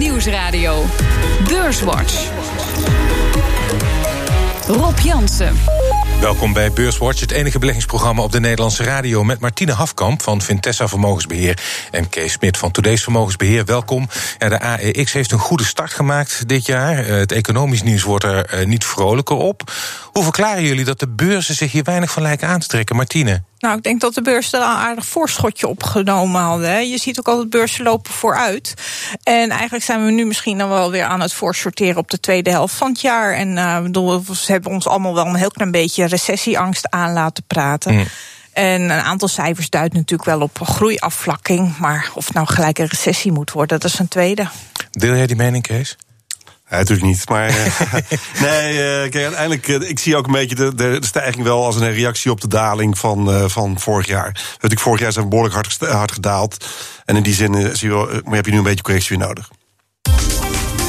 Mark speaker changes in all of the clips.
Speaker 1: Nieuwsradio. Beurswatch. Rob Jansen.
Speaker 2: Welkom bij Beurswatch, het enige beleggingsprogramma op de Nederlandse radio... met Martine Hafkamp van Vintessa Vermogensbeheer en Kees Smit van Today's Vermogensbeheer. Welkom. Ja, de AEX heeft een goede start gemaakt dit jaar. Eh, het economisch nieuws wordt er eh, niet vrolijker op. Hoe verklaren jullie dat de beurzen zich hier weinig van lijken aan te trekken? Martine?
Speaker 3: Nou, ik denk dat de beurzen er een aardig voorschotje opgenomen hadden. Je ziet ook altijd beurzen lopen vooruit. En eigenlijk zijn we nu misschien dan wel weer aan het voorsorteren op de tweede helft van het jaar. En uh, bedoel, ze hebben ons allemaal wel een heel klein beetje recessieangst aan laten praten. Mm. En een aantal cijfers duidt natuurlijk wel op groeiafvlakking. Maar of het nou gelijk een recessie moet worden, dat is een tweede.
Speaker 2: Deel jij die mening, Kees?
Speaker 4: Natuurlijk niet. Maar uh, nee, uh, kijk, ik zie ook een beetje de, de, stijging wel als een reactie op de daling van, van vorig jaar. Natuurlijk, vorig jaar zijn we behoorlijk hard, hard gedaald. En in die zin zie je heb je nu een beetje correctie weer nodig.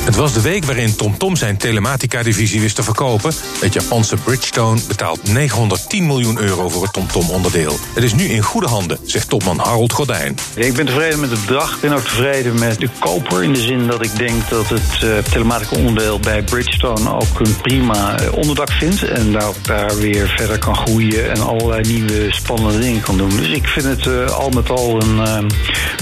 Speaker 2: Het was de week waarin TomTom zijn telematica-divisie wist te verkopen. Het Japanse Bridgestone betaalt 910 miljoen euro voor het TomTom-onderdeel. Het is nu in goede handen, zegt topman Harold Gordijn.
Speaker 5: Ik ben tevreden met het bedrag. Ik ben ook tevreden met de koper. In de zin dat ik denk dat het uh, telematica-onderdeel bij Bridgestone ook een prima onderdak vindt. En daar, daar weer verder kan groeien en allerlei nieuwe spannende dingen kan doen. Dus ik vind het uh, al met al een.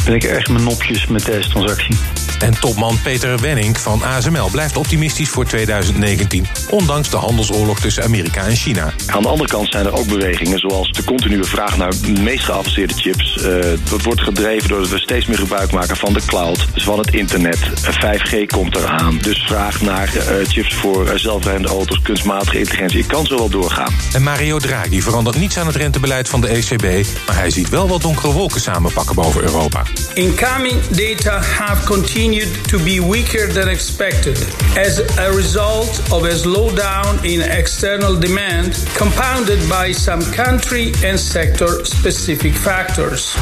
Speaker 5: Ben ik erg mijn nopjes met deze transactie.
Speaker 2: En topman Peter Wenning van ASML blijft optimistisch voor 2019, ondanks de handelsoorlog tussen Amerika en China.
Speaker 6: Aan de andere kant zijn er ook bewegingen, zoals de continue vraag naar de meest geavanceerde chips. Uh, dat wordt gedreven doordat we steeds meer gebruik maken van de cloud, dus van het internet. 5G komt eraan, dus vraag naar uh, chips voor uh, zelfrijdende auto's, kunstmatige intelligentie. Ik kan zo wel doorgaan.
Speaker 2: En Mario Draghi verandert niets aan het rentebeleid van de ECB, maar hij ziet wel wat donkere wolken samenpakken boven Europa.
Speaker 7: Incoming data have continued to be weaker than expected as a result of a slowdown in external demand, compounded by some country and sector specific factors.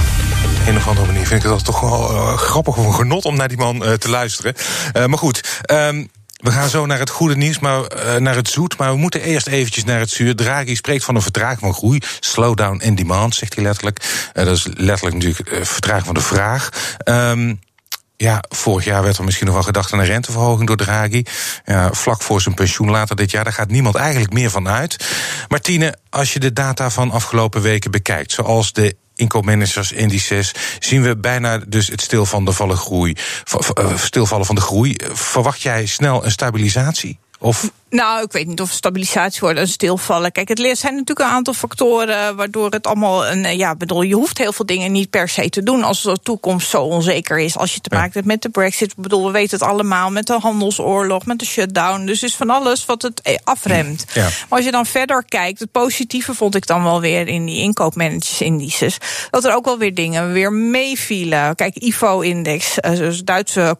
Speaker 2: Een of andere manier vind ik het toch wel uh, grappig of een genot om naar die man uh, te luisteren. Uh, maar goed. Um, we gaan zo naar het goede nieuws, maar naar het zoet. Maar we moeten eerst eventjes naar het zuur. Draghi spreekt van een vertraging van groei. Slowdown in demand, zegt hij letterlijk. Dat is letterlijk natuurlijk vertraging van de vraag. Um, ja, vorig jaar werd er misschien nog wel gedacht aan een renteverhoging door Draghi. Ja, vlak voor zijn pensioen later dit jaar, daar gaat niemand eigenlijk meer van uit. Martine, als je de data van afgelopen weken bekijkt, zoals de inkoopmanagersindices, zien we bijna dus het stilvallen van de groei. Stilvallen van de groei. Verwacht jij snel een stabilisatie? Of
Speaker 3: nou, ik weet niet of stabilisatie wordt en stilvallen. Kijk, het zijn natuurlijk een aantal factoren waardoor het allemaal een. Ja, bedoel, je hoeft heel veel dingen niet per se te doen als de toekomst zo onzeker is. Als je te maken hebt met de Brexit. Ik bedoel, we weten het allemaal met de handelsoorlog, met de shutdown. Dus is van alles wat het afremt. Ja. Maar als je dan verder kijkt, het positieve vond ik dan wel weer in die inkoopmanagersindices. Dat er ook wel weer dingen weer meevielen. Kijk, IFO-index, dus Duitse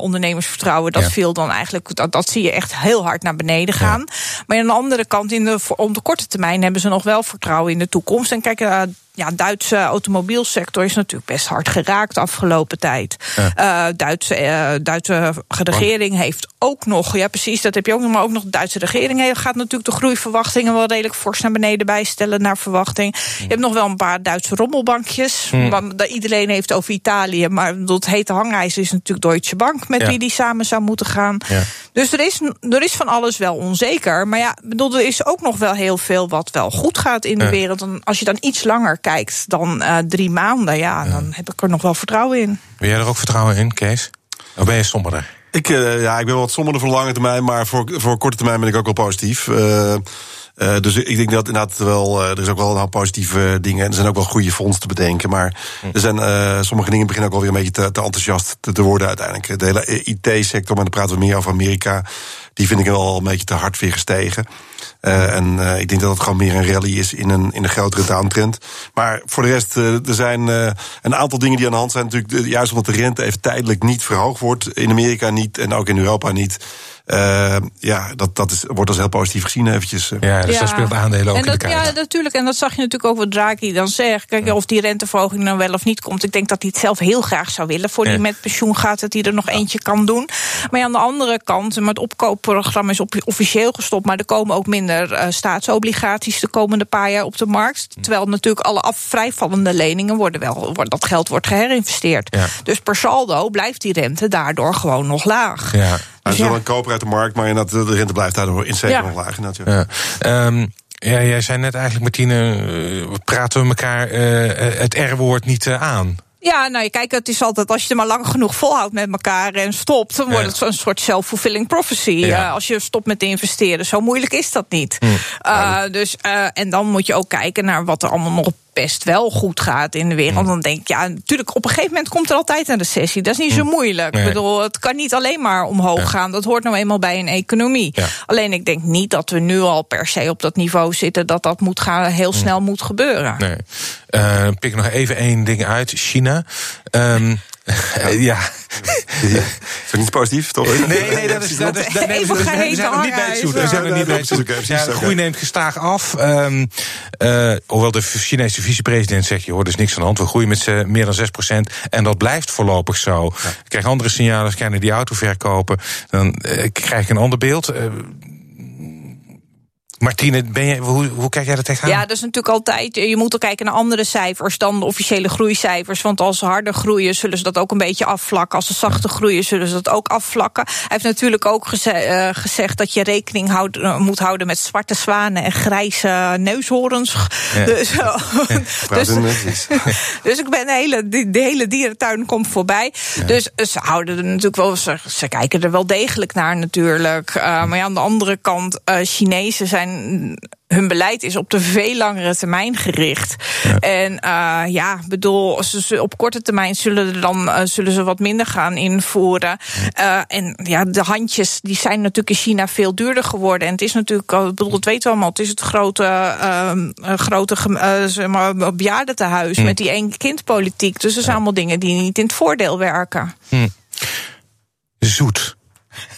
Speaker 3: ondernemersvertrouwen, dat ja. viel dan eigenlijk. Dat, dat zie je echt heel hard naar beneden gaan. Ja. Maar aan de andere kant, in de, om de korte termijn hebben ze nog wel vertrouwen in de toekomst. En kijk, uh, ja, Duitse automobielsector is natuurlijk best hard geraakt de afgelopen tijd. Ja. Uh, Duitse, uh, Duitse regering heeft ook nog, ja precies, dat heb je ook nog, maar ook nog de Duitse regering gaat natuurlijk de groeiverwachtingen wel redelijk fors naar beneden bijstellen naar verwachting. Je hebt nog wel een paar Duitse rommelbankjes. Mm. Want iedereen heeft over Italië, maar het hete hangijzer is natuurlijk Deutsche Bank met ja. wie die samen zou moeten gaan. Ja. Dus er is, er is van alles wel onzeker. Maar ja, bedoel, er is ook nog wel heel veel wat wel goed gaat in de wereld. En als je dan iets langer kijkt dan uh, drie maanden, ja, ja, dan heb ik er nog wel vertrouwen in.
Speaker 2: Ben jij er ook vertrouwen in, Kees? Of ben je somberder?
Speaker 4: Ik, uh, ja, ik ben wat somberder voor lange termijn, maar voor, voor korte termijn ben ik ook wel positief. Uh, uh, dus ik denk dat inderdaad wel, uh, er is ook wel een hoop positieve dingen. En er zijn ook wel goede fondsen te bedenken. Maar er zijn uh, sommige dingen beginnen ook wel weer een beetje te, te enthousiast te, worden uiteindelijk. De hele IT-sector, maar dan praten we meer over Amerika. Die vind ik wel een beetje te hard weer gestegen. En ik denk dat het gewoon meer een rally is in een, in een grotere downtrend. Maar voor de rest, er zijn een aantal dingen die aan de hand zijn. Natuurlijk, juist omdat de rente even tijdelijk niet verhoogd wordt. In Amerika niet en ook in Europa niet. Uh, ja, dat, dat is, wordt als heel positief gezien eventjes.
Speaker 2: Ja, dus ja. dat speelt aandelen ook
Speaker 3: en dat,
Speaker 2: in de kaart.
Speaker 3: Ja, natuurlijk. En dat zag je natuurlijk ook wat Draghi dan zegt. Kijk, ja. of die renteverhoging nou wel of niet komt. Ik denk dat hij het zelf heel graag zou willen. Voor ja. die met pensioen gaat, dat hij er nog eentje kan doen. Maar aan de andere kant, maar het opkoopprogramma is op, officieel gestopt. Maar er komen ook minder uh, staatsobligaties de komende paar jaar op de markt. Terwijl natuurlijk alle af, vrijvallende leningen worden wel, wordt, dat geld wordt geherinvesteerd. Ja. Dus per saldo blijft die rente daardoor gewoon nog laag.
Speaker 4: Ja. Is wel een koper uit de markt, maar inderdaad, de rente blijft daardoor in zeker nog laag.
Speaker 2: Ja. Um, ja, jij zei net eigenlijk, Martine, praten we elkaar uh, het R-woord niet uh, aan.
Speaker 3: Ja, nou kijk, het is altijd als je er maar lang genoeg volhoudt met elkaar en stopt, dan wordt het een soort self-fulfilling prophecy. Ja. Uh, als je stopt met investeren, zo moeilijk is dat niet. Hm. Uh, dus, uh, en dan moet je ook kijken naar wat er allemaal nog best wel goed gaat in de wereld. Mm. Dan denk ik, ja, natuurlijk, op een gegeven moment komt er altijd een recessie. Dat is niet zo mm. moeilijk. Ik bedoel, het kan niet alleen maar omhoog gaan. Dat hoort nou eenmaal bij een economie. Alleen ik denk niet dat we nu al per se op dat niveau zitten dat dat moet gaan, heel mm. snel moet gebeuren.
Speaker 2: Nee. Uh, pik nog even één ding uit. China. Um, ja.
Speaker 4: Is dat niet positief, toch?
Speaker 2: Nee, nee, dat is... Dat is dat, nee, we zijn nog niet bij het zoet. We zijn nog niet bij het. Ja, de groei neemt gestaag af. Um, uh, hoewel de Chinese vicepresident zegt... je hoort dus niks aan de hand. We groeien met meer dan 6% En dat blijft voorlopig zo. Ja. Ik krijg andere signalen. Als ik die auto verkopen... dan uh, krijg ik een ander beeld. Uh, Martine, ben je, hoe, hoe kijk jij dat tegenaan?
Speaker 3: Ja, dat is natuurlijk altijd. Je moet ook kijken naar andere cijfers dan de officiële groeicijfers. Want als ze harder groeien, zullen ze dat ook een beetje afvlakken. Als ze zachter groeien, zullen ze dat ook afvlakken. Hij heeft natuurlijk ook uh, gezegd dat je rekening uh, moet houden met zwarte zwanen en grijze neushoorns. Ja. Dus, ja. dus, dus, ik ben de hele, de hele dierentuin komt voorbij. Ja. Dus ze houden er natuurlijk wel. Ze, ze, kijken er wel degelijk naar, natuurlijk. Uh, maar ja, aan de andere kant, Chinezen zijn hun beleid is op de veel langere termijn gericht. En uh, ja, bedoel, ze, op korte termijn zullen, dan, uh, zullen ze wat minder gaan invoeren. Uh, en ja, de handjes die zijn natuurlijk in China veel duurder geworden. En het is natuurlijk, ik bedoel, het weten we allemaal, het is het grote, grote zeg maar, bejaardentehuis hm. met die één kindpolitiek. Dus dat zijn allemaal dingen die niet in het voordeel werken. Hm.
Speaker 2: Zoet.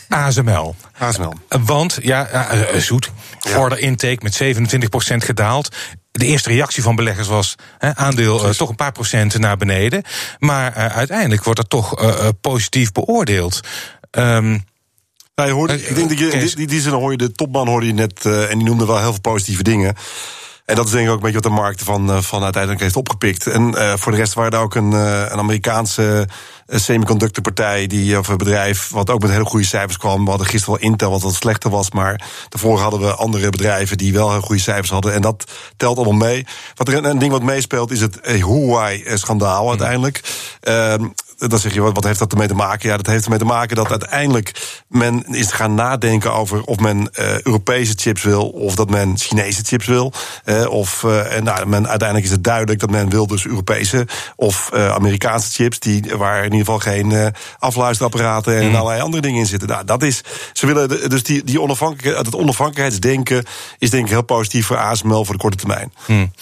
Speaker 2: ASML.
Speaker 4: ASML.
Speaker 2: Want, ja, uh, zoet. Ja. Order intake met 27% gedaald. De eerste reactie van beleggers was aandeel uh, toch een paar procent naar beneden. Maar uh, uiteindelijk wordt dat toch uh, positief beoordeeld. Um,
Speaker 4: nou, je hoorde, ik denk dat je die, die zin hoor je de topman hoorde je net en die noemde wel heel veel positieve dingen. En dat is denk ik ook een beetje wat de markt van, van uiteindelijk heeft opgepikt. En uh, voor de rest waren er ook een, uh, een Amerikaanse semiconductorpartij, die, of een bedrijf, wat ook met hele goede cijfers kwam. We hadden gisteren wel Intel, wat wat slechter was, maar daarvoor hadden we andere bedrijven die wel heel goede cijfers hadden. En dat telt allemaal mee. Wat er een, ding wat meespeelt is het Huawei-schandaal hmm. uiteindelijk. Mm dan zeg je, wat, wat heeft dat ermee te maken? Ja, dat heeft ermee te maken dat uiteindelijk men is gaan nadenken over of men uh, Europese chips wil of dat men Chinese chips wil. Uh, of uh, nou, men, uiteindelijk is het duidelijk dat men wil dus Europese of Amerikaanse chips, die, waar in ieder geval geen afluisterapparaten en mm. allerlei andere dingen in zitten. Nou, dat is, ze willen dus die, die onafhankelijkheid, het onafhankelijkheidsdenken is denk ik heel positief voor ASML voor de korte termijn.
Speaker 2: Mm.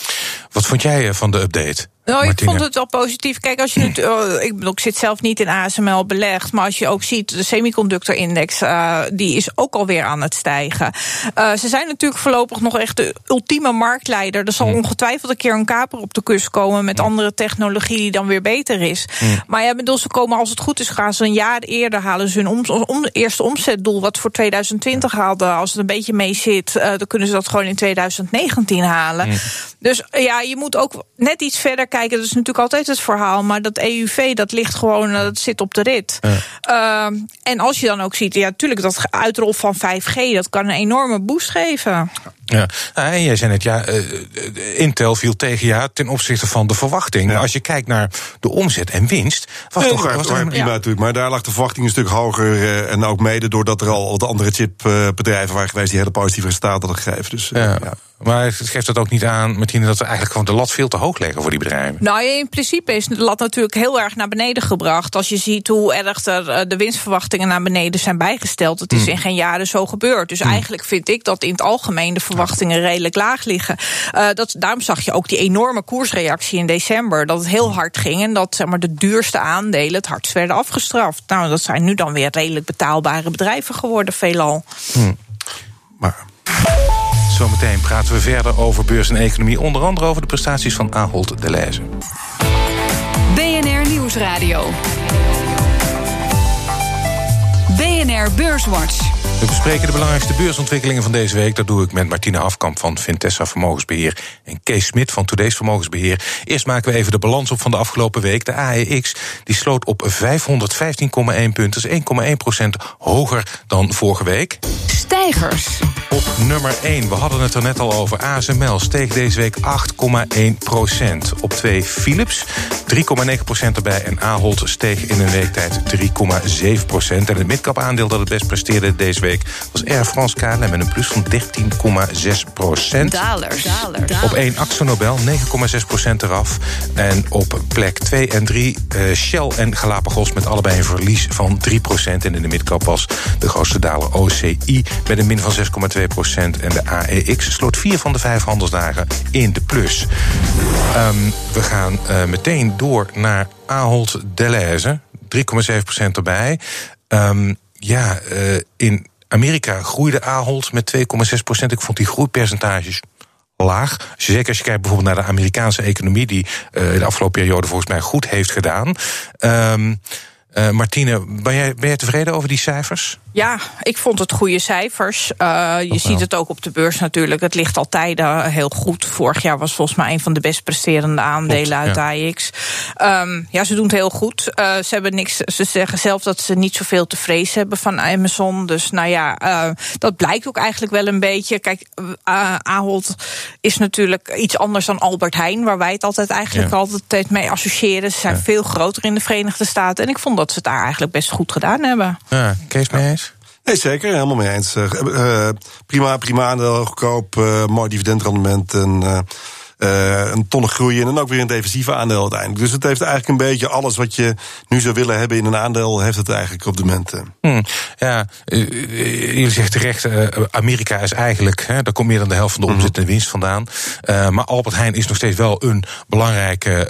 Speaker 2: Wat vond jij van de update?
Speaker 3: Nou, ik vond het wel positief. Kijk, als je het, uh, ik, bedoel, ik zit zelf niet in ASML belegd, maar als je ook ziet, de semiconductor-index, uh, die is ook alweer aan het stijgen. Uh, ze zijn natuurlijk voorlopig nog echt de ultieme marktleider. Er zal mm. ongetwijfeld een keer een kaper op de kust komen met mm. andere technologie die dan weer beter is. Mm. Maar ja, bedoel, ze komen als het goed is, gaan ze een jaar eerder halen ze hun om, om, eerste omzetdoel, wat voor 2020 hadden. Als het een beetje mee zit, dan kunnen ze dat gewoon in 2019 halen. Dus ja, je moet ook net iets verder kijken. Dat is natuurlijk altijd het verhaal. Maar dat EUV, dat ligt gewoon, eh, dat zit op de rit. Ja. Uh, en als je dan ook ziet, ja, natuurlijk, dat uitrol van 5G, dat kan een enorme boost geven.
Speaker 2: Ja, nou, en jij zei net, ja, uh, Intel viel tegen jaar ten opzichte van de verwachting. Ja. Als je kijkt naar de omzet en winst, was nee, toch
Speaker 4: maar,
Speaker 2: was
Speaker 4: prima ja. natuurlijk. Maar daar lag de verwachting een stuk hoger. Uh, en ook mede doordat er al wat andere chipbedrijven waren geweest die hele positieve resultaten hadden gegeven. Dus, ja.
Speaker 2: Maar het geeft dat ook niet aan, Martine, dat we eigenlijk gewoon de lat veel te hoog leggen voor die bedrijven?
Speaker 3: Nou, in principe is de lat natuurlijk heel erg naar beneden gebracht. Als je ziet hoe erg er de winstverwachtingen naar beneden zijn bijgesteld. Het is hmm. in geen jaren zo gebeurd. Dus hmm. eigenlijk vind ik dat in het algemeen de verwachtingen redelijk laag liggen. Uh, dat, daarom zag je ook die enorme koersreactie in december. Dat het heel hard ging en dat zeg maar, de duurste aandelen het hardst werden afgestraft. Nou, dat zijn nu dan weer redelijk betaalbare bedrijven geworden, veelal. Hmm.
Speaker 2: Maar. Zometeen praten we verder over beurs en economie. Onder andere over de prestaties van Ahold Deleuze.
Speaker 1: BNR Nieuwsradio. BNR Beurswatch.
Speaker 2: We bespreken de belangrijkste beursontwikkelingen van deze week. Dat doe ik met Martina Afkamp van Vintessa Vermogensbeheer en Kees Smit van Today's Vermogensbeheer. Eerst maken we even de balans op van de afgelopen week. De AEX die sloot op 515,1 punten, dus 1,1% hoger dan vorige week.
Speaker 1: Stijgers.
Speaker 2: Op nummer 1, we hadden het er net al over. ASML steeg deze week 8,1% Op 2 Philips, 3,9% erbij. En Ahold steeg in een week tijd 3,7% En het midcap aandeel dat het best presteerde deze week was Air France KLM met een plus van 13,6 procent.
Speaker 1: Dalers.
Speaker 2: Op 1 Nobel 9,6% eraf. En op plek 2 en 3 uh, eh, Shell en Galapagos met allebei een verlies van 3% En in de midcap was de grootste daler OCI met een min van 6,2% en de AEX sloot vier van de vijf handelsdagen in de plus. Um, we gaan uh, meteen door naar Ahold Delhaize. 3,7% erbij. Um, ja, uh, in Amerika groeide Ahold met 2,6% Ik vond die groeipercentages laag. Zeker als je kijkt bijvoorbeeld naar de Amerikaanse economie... die uh, de afgelopen periode volgens mij goed heeft gedaan. Um, Martine, ben jij, ben jij tevreden over die cijfers?
Speaker 3: Ja, ik vond het goede cijfers. Uh, je ziet het ook op de beurs natuurlijk. Het ligt altijd uh, heel goed. Vorig jaar was volgens mij een van de best presterende aandelen uit ja. AX. Um, ja, ze doen het heel goed. Uh, ze hebben niks. Ze zeggen zelf dat ze niet zoveel te vrezen hebben van Amazon. Dus nou ja, dat blijkt ook eigenlijk wel een beetje. Kijk, Ahold is natuurlijk iets anders dan Albert Heijn, waar wij het altijd eigenlijk ja. altijd mee associëren. Ze zijn ja. veel groter in de Verenigde Staten. En ik vond dat ze het daar eigenlijk best goed gedaan hebben.
Speaker 2: Ja, Kees mee eens?
Speaker 4: Nee, zeker. Helemaal mee eens. Uh, prima, prima aandeel, goedkoop, uh, mooi dividendrendement en uh, een tonnen groeien en ook weer een defensieve aandeel uiteindelijk. Dus het heeft eigenlijk een beetje alles wat je nu zou willen hebben in een aandeel, heeft het eigenlijk op de moment.
Speaker 2: Hmm, ja, uh, jullie zeggen terecht, uh, Amerika is eigenlijk, hè, daar komt meer dan de helft van de omzet en de winst vandaan. maar Albert Heijn is nog steeds wel een belangrijke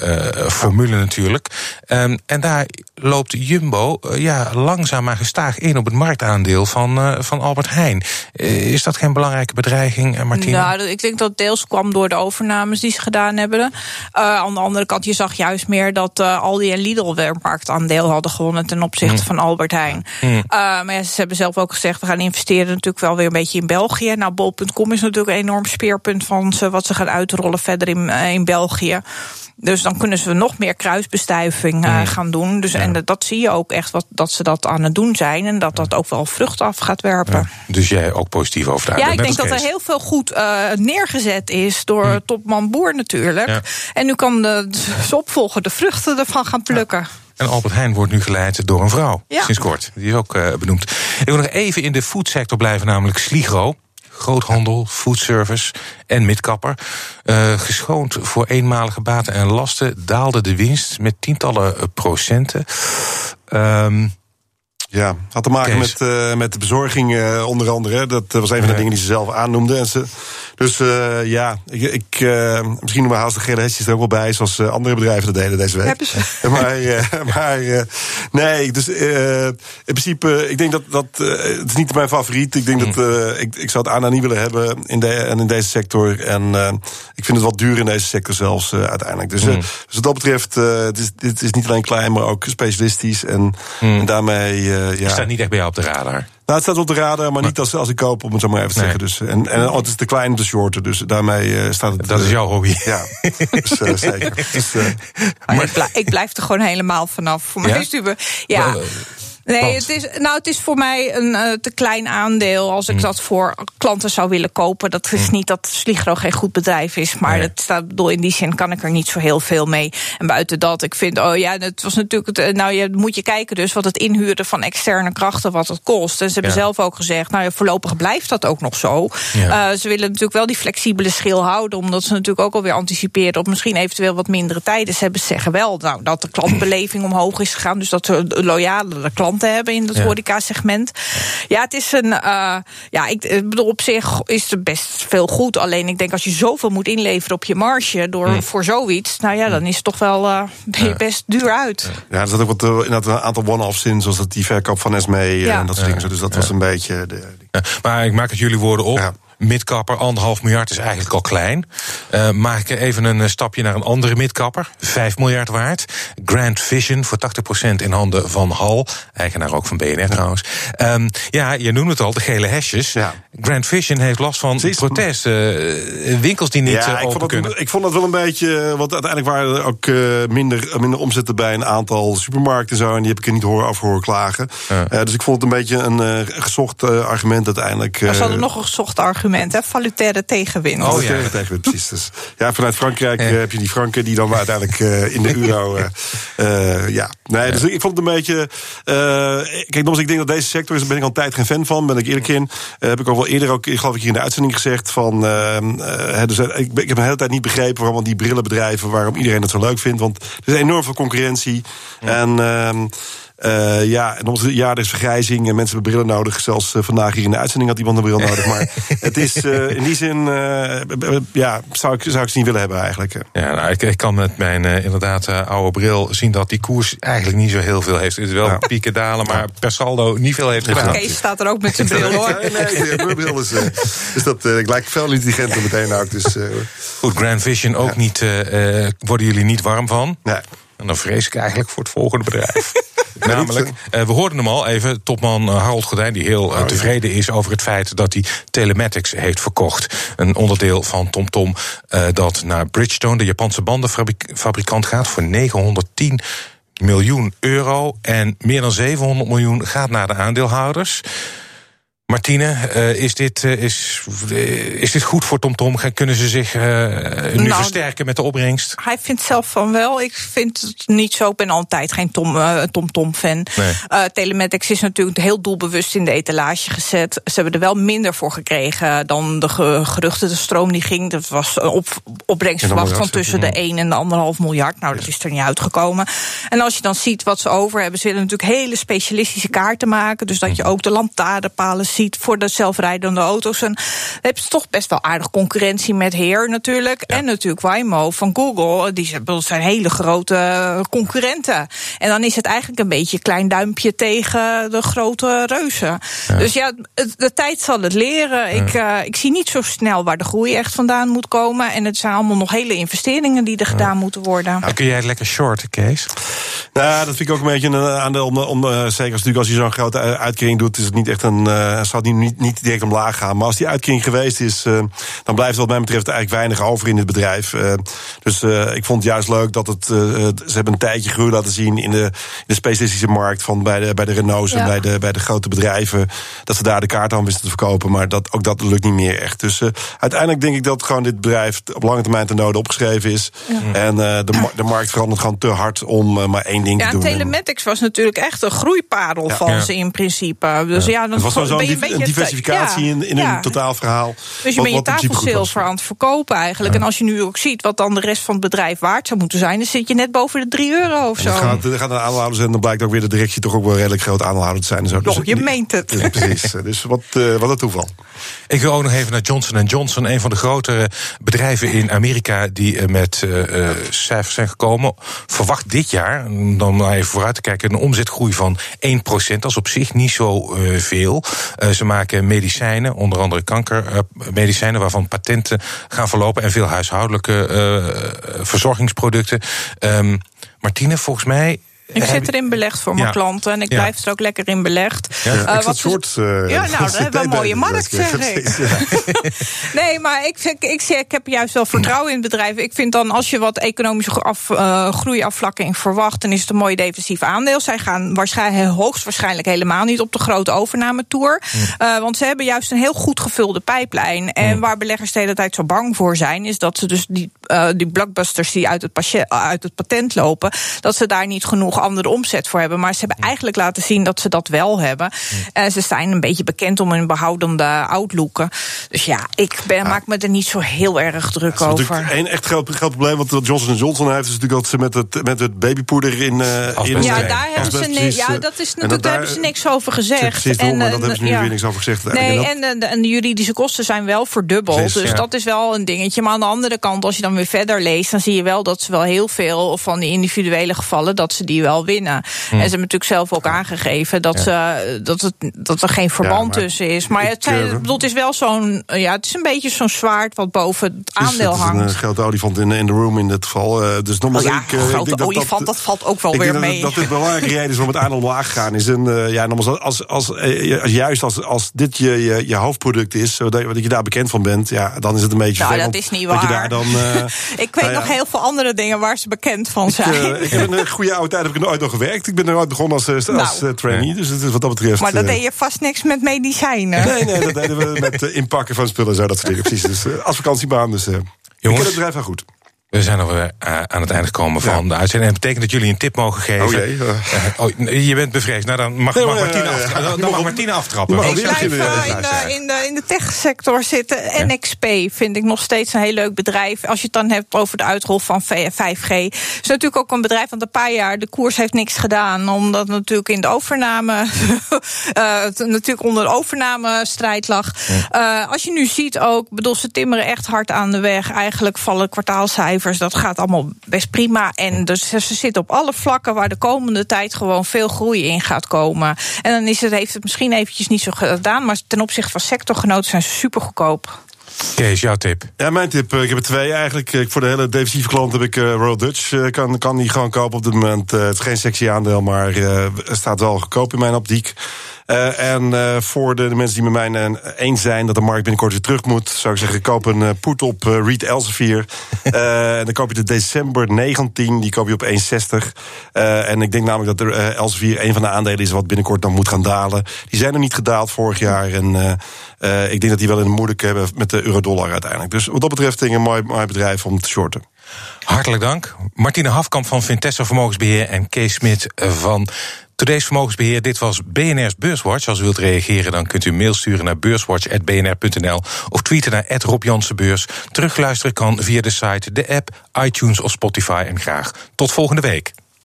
Speaker 2: formule natuurlijk. Um, en daar loopt Jumbo ja, langzaam maar gestaag in op het marktaandeel van, van Albert Heijn. is dat geen belangrijke bedreiging, Martina?
Speaker 3: Nou, ik denk dat deels kwam door de overnames die ze gedaan hebben. Uh, aan de andere kant, je zag juist meer dat uh, Aldi en Lidl weer marktaandeel hadden gewonnen ten opzichte mm. van Albert Heijn. Mm. Uh, maar ja, ze hebben zelf ook gezegd, we gaan investeren natuurlijk wel weer een beetje in België. Nou, bol.com is natuurlijk een enorm speerpunt van ze, wat ze gaan uitrollen verder in, in België. Dus dan kunnen ze nog meer kruisbestuiving uh, gaan doen. Dus, ja. En dat zie je ook echt wat, dat ze dat aan het doen zijn. En dat dat ook wel vrucht af gaat werpen. Ja.
Speaker 2: Dus jij ook positief over de
Speaker 3: Ja, ik denk dat er heel veel goed uh, neergezet is door hm. topman Boer natuurlijk. Ja. En nu kan de, de opvolger de vruchten ervan gaan plukken.
Speaker 2: En Albert Heijn wordt nu geleid door een vrouw, ja. sinds kort. Die is ook uh, benoemd. Ik wil nog even in de foodsector blijven, namelijk Sligro groothandel, foodservice en midkapper. Uh, geschoond voor eenmalige baten en lasten daalde de winst met tientallen procenten. Um,
Speaker 4: ja, had te maken met, uh, met de bezorging uh, onder andere. Dat was een van de ja. dingen die ze zelf aannoemde. En ze, dus uh, ja, ik, ik misschien noemen haast de gele hesjes er ook wel bij, zoals andere bedrijven dat deden deze week.
Speaker 3: Hebben ze.
Speaker 4: maar, maar nee, dus in principe, ik denk dat dat het is niet mijn favoriet. Ik denk mm. dat ik, ik zou het ANA niet willen hebben in, de, en in deze sector. En ik vind het wat duur in deze sector zelfs uiteindelijk. Dus, mm. dus wat dat betreft, het is, dit is niet alleen klein, maar ook specialistisch. En, mm. en daarmee uh, ja.
Speaker 2: staat niet echt bij jou op de radar.
Speaker 4: Nou, het staat op de radar, maar, maar niet als, als ik koop, om het zo maar even te nee. zeggen. Dus, en, en oh, het is te klein om te shorten, dus daarmee uh, staat het...
Speaker 2: Dat is jouw hobby.
Speaker 4: Ja, dus, uh, zeker. Dus,
Speaker 3: maar ik, blijf, ik, blijf er gewoon helemaal vanaf. Voor mij ja? is het... Ja, well, Nee, het is, nou, het is voor mij een uh, te klein aandeel als ik mm. dat voor klanten zou willen kopen. Dat is mm. niet dat Sligro geen goed bedrijf is, maar nee. het staat, bedoel, in die zin kan ik er niet zo heel veel mee. En buiten dat, ik vind, oh ja, het was natuurlijk, het, nou, je moet je kijken dus wat het inhuren van externe krachten, wat het kost. En ze hebben ja. zelf ook gezegd, nou ja, voorlopig blijft dat ook nog zo. Ja. Uh, ze willen natuurlijk wel die flexibele schil houden, omdat ze natuurlijk ook alweer anticiperen op misschien eventueel wat mindere tijden. Ze hebben zeggen wel, nou, dat de klantbeleving omhoog is gegaan, dus dat ze loyale klanten hebben in het ja. horeca-segment. Ja, het is een. Uh, ja, ik bedoel, op zich is er best veel goed. Alleen ik denk als je zoveel moet inleveren op je marge door mm. voor zoiets, nou ja, dan is het toch wel uh, ben je best duur uit.
Speaker 4: Ja, er zat ook wat uh, inderdaad een aantal one-offs in, zoals dat die verkoop van Esme ja. en dat soort dingen. Dus dat was een beetje. De,
Speaker 2: maar ik maak het jullie woorden op. midkapper, anderhalf miljard is eigenlijk al klein. Uh, maak ik even een stapje naar een andere midkapper, 5 miljard waard. Grand Vision voor 80% in handen van Hal, eigenaar ook van BNR trouwens. Um, ja, je noemt het al, de gele hesjes. Ja. Grand Vision heeft last van protest. Uh, winkels die niet ja, open
Speaker 4: ik vond
Speaker 2: kunnen.
Speaker 4: Het, ik vond dat wel een beetje, want uiteindelijk waren er ook minder, minder omzetten bij een aantal supermarkten en zo. En die heb ik er niet horen af horen klagen. Ja. dus ik vond het een beetje een gezocht argument uiteindelijk.
Speaker 3: Er er nog een gezocht argument, hè? Valutaire tegenwind.
Speaker 4: Oh, ja. tegenwind, precies. Dus, ja, vanuit Frankrijk heb je die franken die dan uiteindelijk in de euro. ja, nee, dus ik vond het een beetje. kijk, nogmaals, ik denk dat deze sector is, daar ben ik al een tijd geen fan van. Ben ik eerlijk in. heb ik ook wel eerder ook, geloof ik, hier in de uitzending gezegd. Van, dus, ik, ik heb de hele tijd niet begrepen waarom die brillenbedrijven, waarom iedereen het zo leuk vindt. Want er is enorm veel concurrentie. En. Uh, ja, en onze jaar is vergrijzing en mensen hebben brillen nodig. Zelfs uh, vandaag hier in de uitzending had iemand een bril nodig. Maar het is uh, in die zin, ja, zou ik, zou ik ze niet willen hebben eigenlijk.
Speaker 2: Ja, nou, ik, ik kan met mijn inderdaad oude bril zien dat die koers eigenlijk niet zo heel veel heeft. Het is wel ja. pieken dalen, maar per saldo niet veel heeft gedaan.
Speaker 3: Kees staat er ook met zijn bril hoor.
Speaker 4: nee, nee, mijn bril is. dus dat ik lijk veel intelligenter meteen ook. Dus,
Speaker 2: Goed, Grand Vision ook niet. worden jullie niet warm van?
Speaker 4: Nee.
Speaker 2: En dan vrees ik eigenlijk voor het volgende bedrijf. Namelijk, uh, we hoorden hem al even, topman uh, Harold Gordijn... die heel uh, tevreden is over het feit dat hij Telematics heeft verkocht. Een onderdeel van TomTom Tom, dat naar Bridgestone... de Japanse bandenfabrikant gaat voor 910 miljoen euro. En meer dan 700 miljoen gaat naar de aandeelhouders... Martine, uh, is, dit, uh, is, uh, is dit goed voor TomTom? Tom? Kunnen ze zich nu nou, versterken met de opbrengst?
Speaker 3: Hij vindt zelf van wel. Ik vind het niet zo. Ik ben altijd geen TomTom-fan. Tom nee. Telematics is natuurlijk heel doelbewust in de etalage gezet. Ze hebben er wel minder voor gekregen dan de geruchten. De stroom die ging, dat was een op, opbrengst verwacht van tussen de 1 en de 1,5 miljard. Nou, dat is er niet uitgekomen. En als je dan ziet wat ze over hebben, ze willen natuurlijk hele specialistische kaarten maken. Dus dat je ook de lantaarnpalen ziet voor de zelfrijdende auto's. En heb je toch best wel aardig concurrentie met Heer natuurlijk. En natuurlijk Waymo van Google. Die zijn hele grote concurrenten. En dan is het eigenlijk een beetje een klein duimpje tegen de grote reuzen. Dus ja, de tijd zal het leren. Ik, uh, ik zie niet zo snel waar de groei echt vandaan moet komen. En het zijn allemaal nog hele investeringen die er gedaan moeten worden.
Speaker 2: Nou, kun jij lekker shorten, Kees?
Speaker 4: Nou, dat vind ik ook een beetje een aandeel. Om, om, zeker als, natuurlijk als je zo'n grote uitkering doet, is het niet echt een. Uh, zal het niet, niet direct omlaag gaan. Maar als die uitkering geweest is, uh, dan blijft wat mij betreft eigenlijk weinig over in het bedrijf. Uh, dus uh, ik vond het juist leuk dat het. ze hebben een tijdje groei laten zien in de, in de specialistische markt. Van bij de, bij de Renaults ja. en bij de, bij de grote bedrijven. Dat ze daar de kaart aan wisten te verkopen. Maar dat, ook dat lukt niet meer echt. Dus uiteindelijk denk ik dat gewoon dit bedrijf op lange termijn ten noden opgeschreven is. Ja. En de, de markt verandert gewoon te hard om maar één ding
Speaker 3: ja,
Speaker 4: te doen.
Speaker 3: Telematics was natuurlijk echt een groeiparel van ze in principe. Dus ja, dan
Speaker 4: was ben je een diversificatie in, in een totaalverhaal.
Speaker 3: Dus je bent je tafelzilver aan het verkopen eigenlijk. En als je nu ook ziet wat dan de rest van het bedrijf waard zou moeten zijn... dan zit je net boven de 3 euro of zo.
Speaker 4: Dan gaat, er gaat een aandeelhouder zijn, dan blijkt ook weer de directie... toch ook wel redelijk groot aandeelhouder te zijn. zo.
Speaker 3: Dus, je meent het.
Speaker 4: Dus, precies, dus wat, uh, wat een toeval.
Speaker 2: Ik wil ook nog even naar Johnson Johnson, een van de grotere bedrijven in Amerika die met uh, cijfers zijn gekomen. Verwacht dit jaar, dan maar even vooruit te kijken, een omzetgroei van 1%. Dat is op zich niet zo uh, veel. Uh, ze maken medicijnen, onder andere kankermedicijnen, waarvan patenten gaan verlopen en veel huishoudelijke verzorgingsproducten. Um, Martine, volgens mij
Speaker 3: ik zit erin belegd voor mijn ja. klanten en ik ja. blijf er ook lekker in belegd.
Speaker 4: Ja, uh, wat soort, uh,
Speaker 3: ja nou, dat hebben we een mooie markt, zeg ik. nee, maar ik, ik, ik, ik, heb juist wel vertrouwen in bedrijf. Ik vind dan, als je wat economische af, uh, groeiafvlakking verwacht... dan is het een mooi defensief aandeel. Zij gaan waarschijnlijk, hoogstwaarschijnlijk helemaal niet op de grote overnametour. Mm. want ze hebben juist een heel goed gevulde pijplijn. En mm. waar beleggers de hele tijd zo bang voor zijn... is dat ze dus die, die blockbusters die uit het, uit het patent lopen... dat ze daar niet genoeg andere omzet voor hebben. Maar ze hebben eigenlijk laten zien dat ze dat wel hebben. En ze zijn een beetje bekend om hun behoudende outlooken. Dus ja, ik ben, maak me er niet zo heel erg druk
Speaker 4: ja,
Speaker 3: over.
Speaker 4: Een echt groot, groot probleem wat Johnson Johnson heeft, is natuurlijk dat ze met het, met het babypoeder in. Uh, in
Speaker 3: ja, daar hebben ze niks. Ja, dat is natuurlijk, daar hebben ze niks over gezegd.
Speaker 4: Precies, en, maar dat hebben ze nu ja. weer niks over gezegd.
Speaker 3: Nee, en, en, en de juridische kosten zijn wel verdubbeld. Precies, dus ja. dat is wel een dingetje. Maar aan de andere kant, als je dan weer verder leest, dan zie je wel dat ze wel heel veel van die individuele gevallen, dat ze die wel winnen. En ze hebben natuurlijk zelf ook aangegeven dat, ze, dat, het, dat er geen verband tussen is. Maar het, zijn,
Speaker 4: eh,
Speaker 3: ik bedoel, het is wel zo'n. Ja, het is een beetje zo'n zwaard wat boven het
Speaker 4: Het is-
Speaker 3: aandeel
Speaker 4: het is
Speaker 3: hangt.
Speaker 4: een eh, grote olifant in, in de room in dit geval. Eh, dus nogmaals,
Speaker 3: Oh ja,
Speaker 4: ik, eh, ik
Speaker 3: grote
Speaker 4: denk dat
Speaker 3: olifant, dat valt ook wel
Speaker 4: ik
Speaker 3: weer
Speaker 4: denk
Speaker 3: mee.
Speaker 4: Dat, dat dit een belangrijke reden is waarom het aandeel omlaag gegaan is. En eh, ja, nogmaals, als, als, eh, als, juist als, als dit je, je, je hoofdproduct is, zodat je, dat je daar bekend van bent, ja, dan is het een beetje
Speaker 3: Nou, dat is niet
Speaker 4: Dat je
Speaker 3: waar.
Speaker 4: daar dan, eh,
Speaker 3: ik weet
Speaker 4: nou ja.
Speaker 3: nog heel veel andere dingen waar ze bekend van
Speaker 4: ik,
Speaker 3: zijn.
Speaker 4: eh, ik heb een eh, goede oude tijd heb ik er nooit nog gewerkt. Ik ben er ooit begonnen als, eh, als
Speaker 3: Nou.
Speaker 4: eh, trainee. Dus het is wat dat betreft.
Speaker 3: maar dat
Speaker 4: eh,
Speaker 3: deed je vast niks met medicijnen.
Speaker 4: Nee, nee, dat deden we met inpakken van spullen en zo, dat soort dingen. Precies. Dus als vakantiebaan. Dus eh ik ken het bedrijf wel goed.
Speaker 2: We zijn alweer uh, aan het einde gekomen van de uitzending. En dat betekent dat jullie een tip mogen geven.
Speaker 4: Oh jee, uh.
Speaker 2: Uh, oh, je bent bevreesd. Nou, dan mag,
Speaker 4: Nee, maar,
Speaker 2: Martine, aftra-
Speaker 4: ja.
Speaker 2: dan mag Martine aftrappen.
Speaker 4: mag
Speaker 3: Ik blijf eh, in, de, in, de, in de techsector zitten. NXP vind ik nog steeds een heel leuk bedrijf. Als je het dan hebt over de uitrol van 5G. is natuurlijk ook een bedrijf want een paar jaar de koers heeft niks gedaan. Omdat het natuurlijk in de overname. uh, het natuurlijk onder de overnamestrijd lag. Uh, als je nu ziet ook, bedoel, ze timmeren echt hard aan de weg. Eigenlijk vallen kwartaalcijfers. Dat gaat allemaal best prima. En dus ze zitten op alle vlakken waar de komende tijd gewoon veel groei in gaat komen. En dan is het, heeft het misschien eventjes niet zo gedaan. Maar ten opzichte van sectorgenoten zijn ze super goedkoop.
Speaker 2: Kees, jouw tip?
Speaker 4: Ja, mijn tip. Ik heb er twee eigenlijk. Ik- Voor de hele defensieve klant heb ik uh, Royal Dutch. Kan, kan die gewoon kopen op dit moment. Het is geen sexy aandeel, maar uh, staat wel goedkoop in mijn optiek. Uh, en uh, voor de, de, mensen die met mij eens zijn dat de markt binnenkort weer terug moet, zou ik zeggen: koop een uh, put op Reed Elsevier. en dan koop je de december 19, die koop je op 1,60. en ik denk namelijk dat de Elsevier een van de aandelen is wat binnenkort dan moet gaan dalen. Die zijn er niet gedaald vorig jaar. En ik denk dat die wel in de moeilijk hebben met de euro-dollar uiteindelijk. Dus wat dat betreft denk ik een mooi, mooi bedrijf om te shorten.
Speaker 2: Hartelijk dank. Martine Hafkamp van Vintessa Vermogensbeheer en Kees Smit van Today's Vermogensbeheer. Dit was BNR's Beurswatch. Als u wilt reageren, dan kunt u mail sturen naar beurswatch.bnr.nl of tweeten naar Rob Jansenbeurs. Terugluisteren kan via de site, de app, iTunes of Spotify. En graag tot volgende week.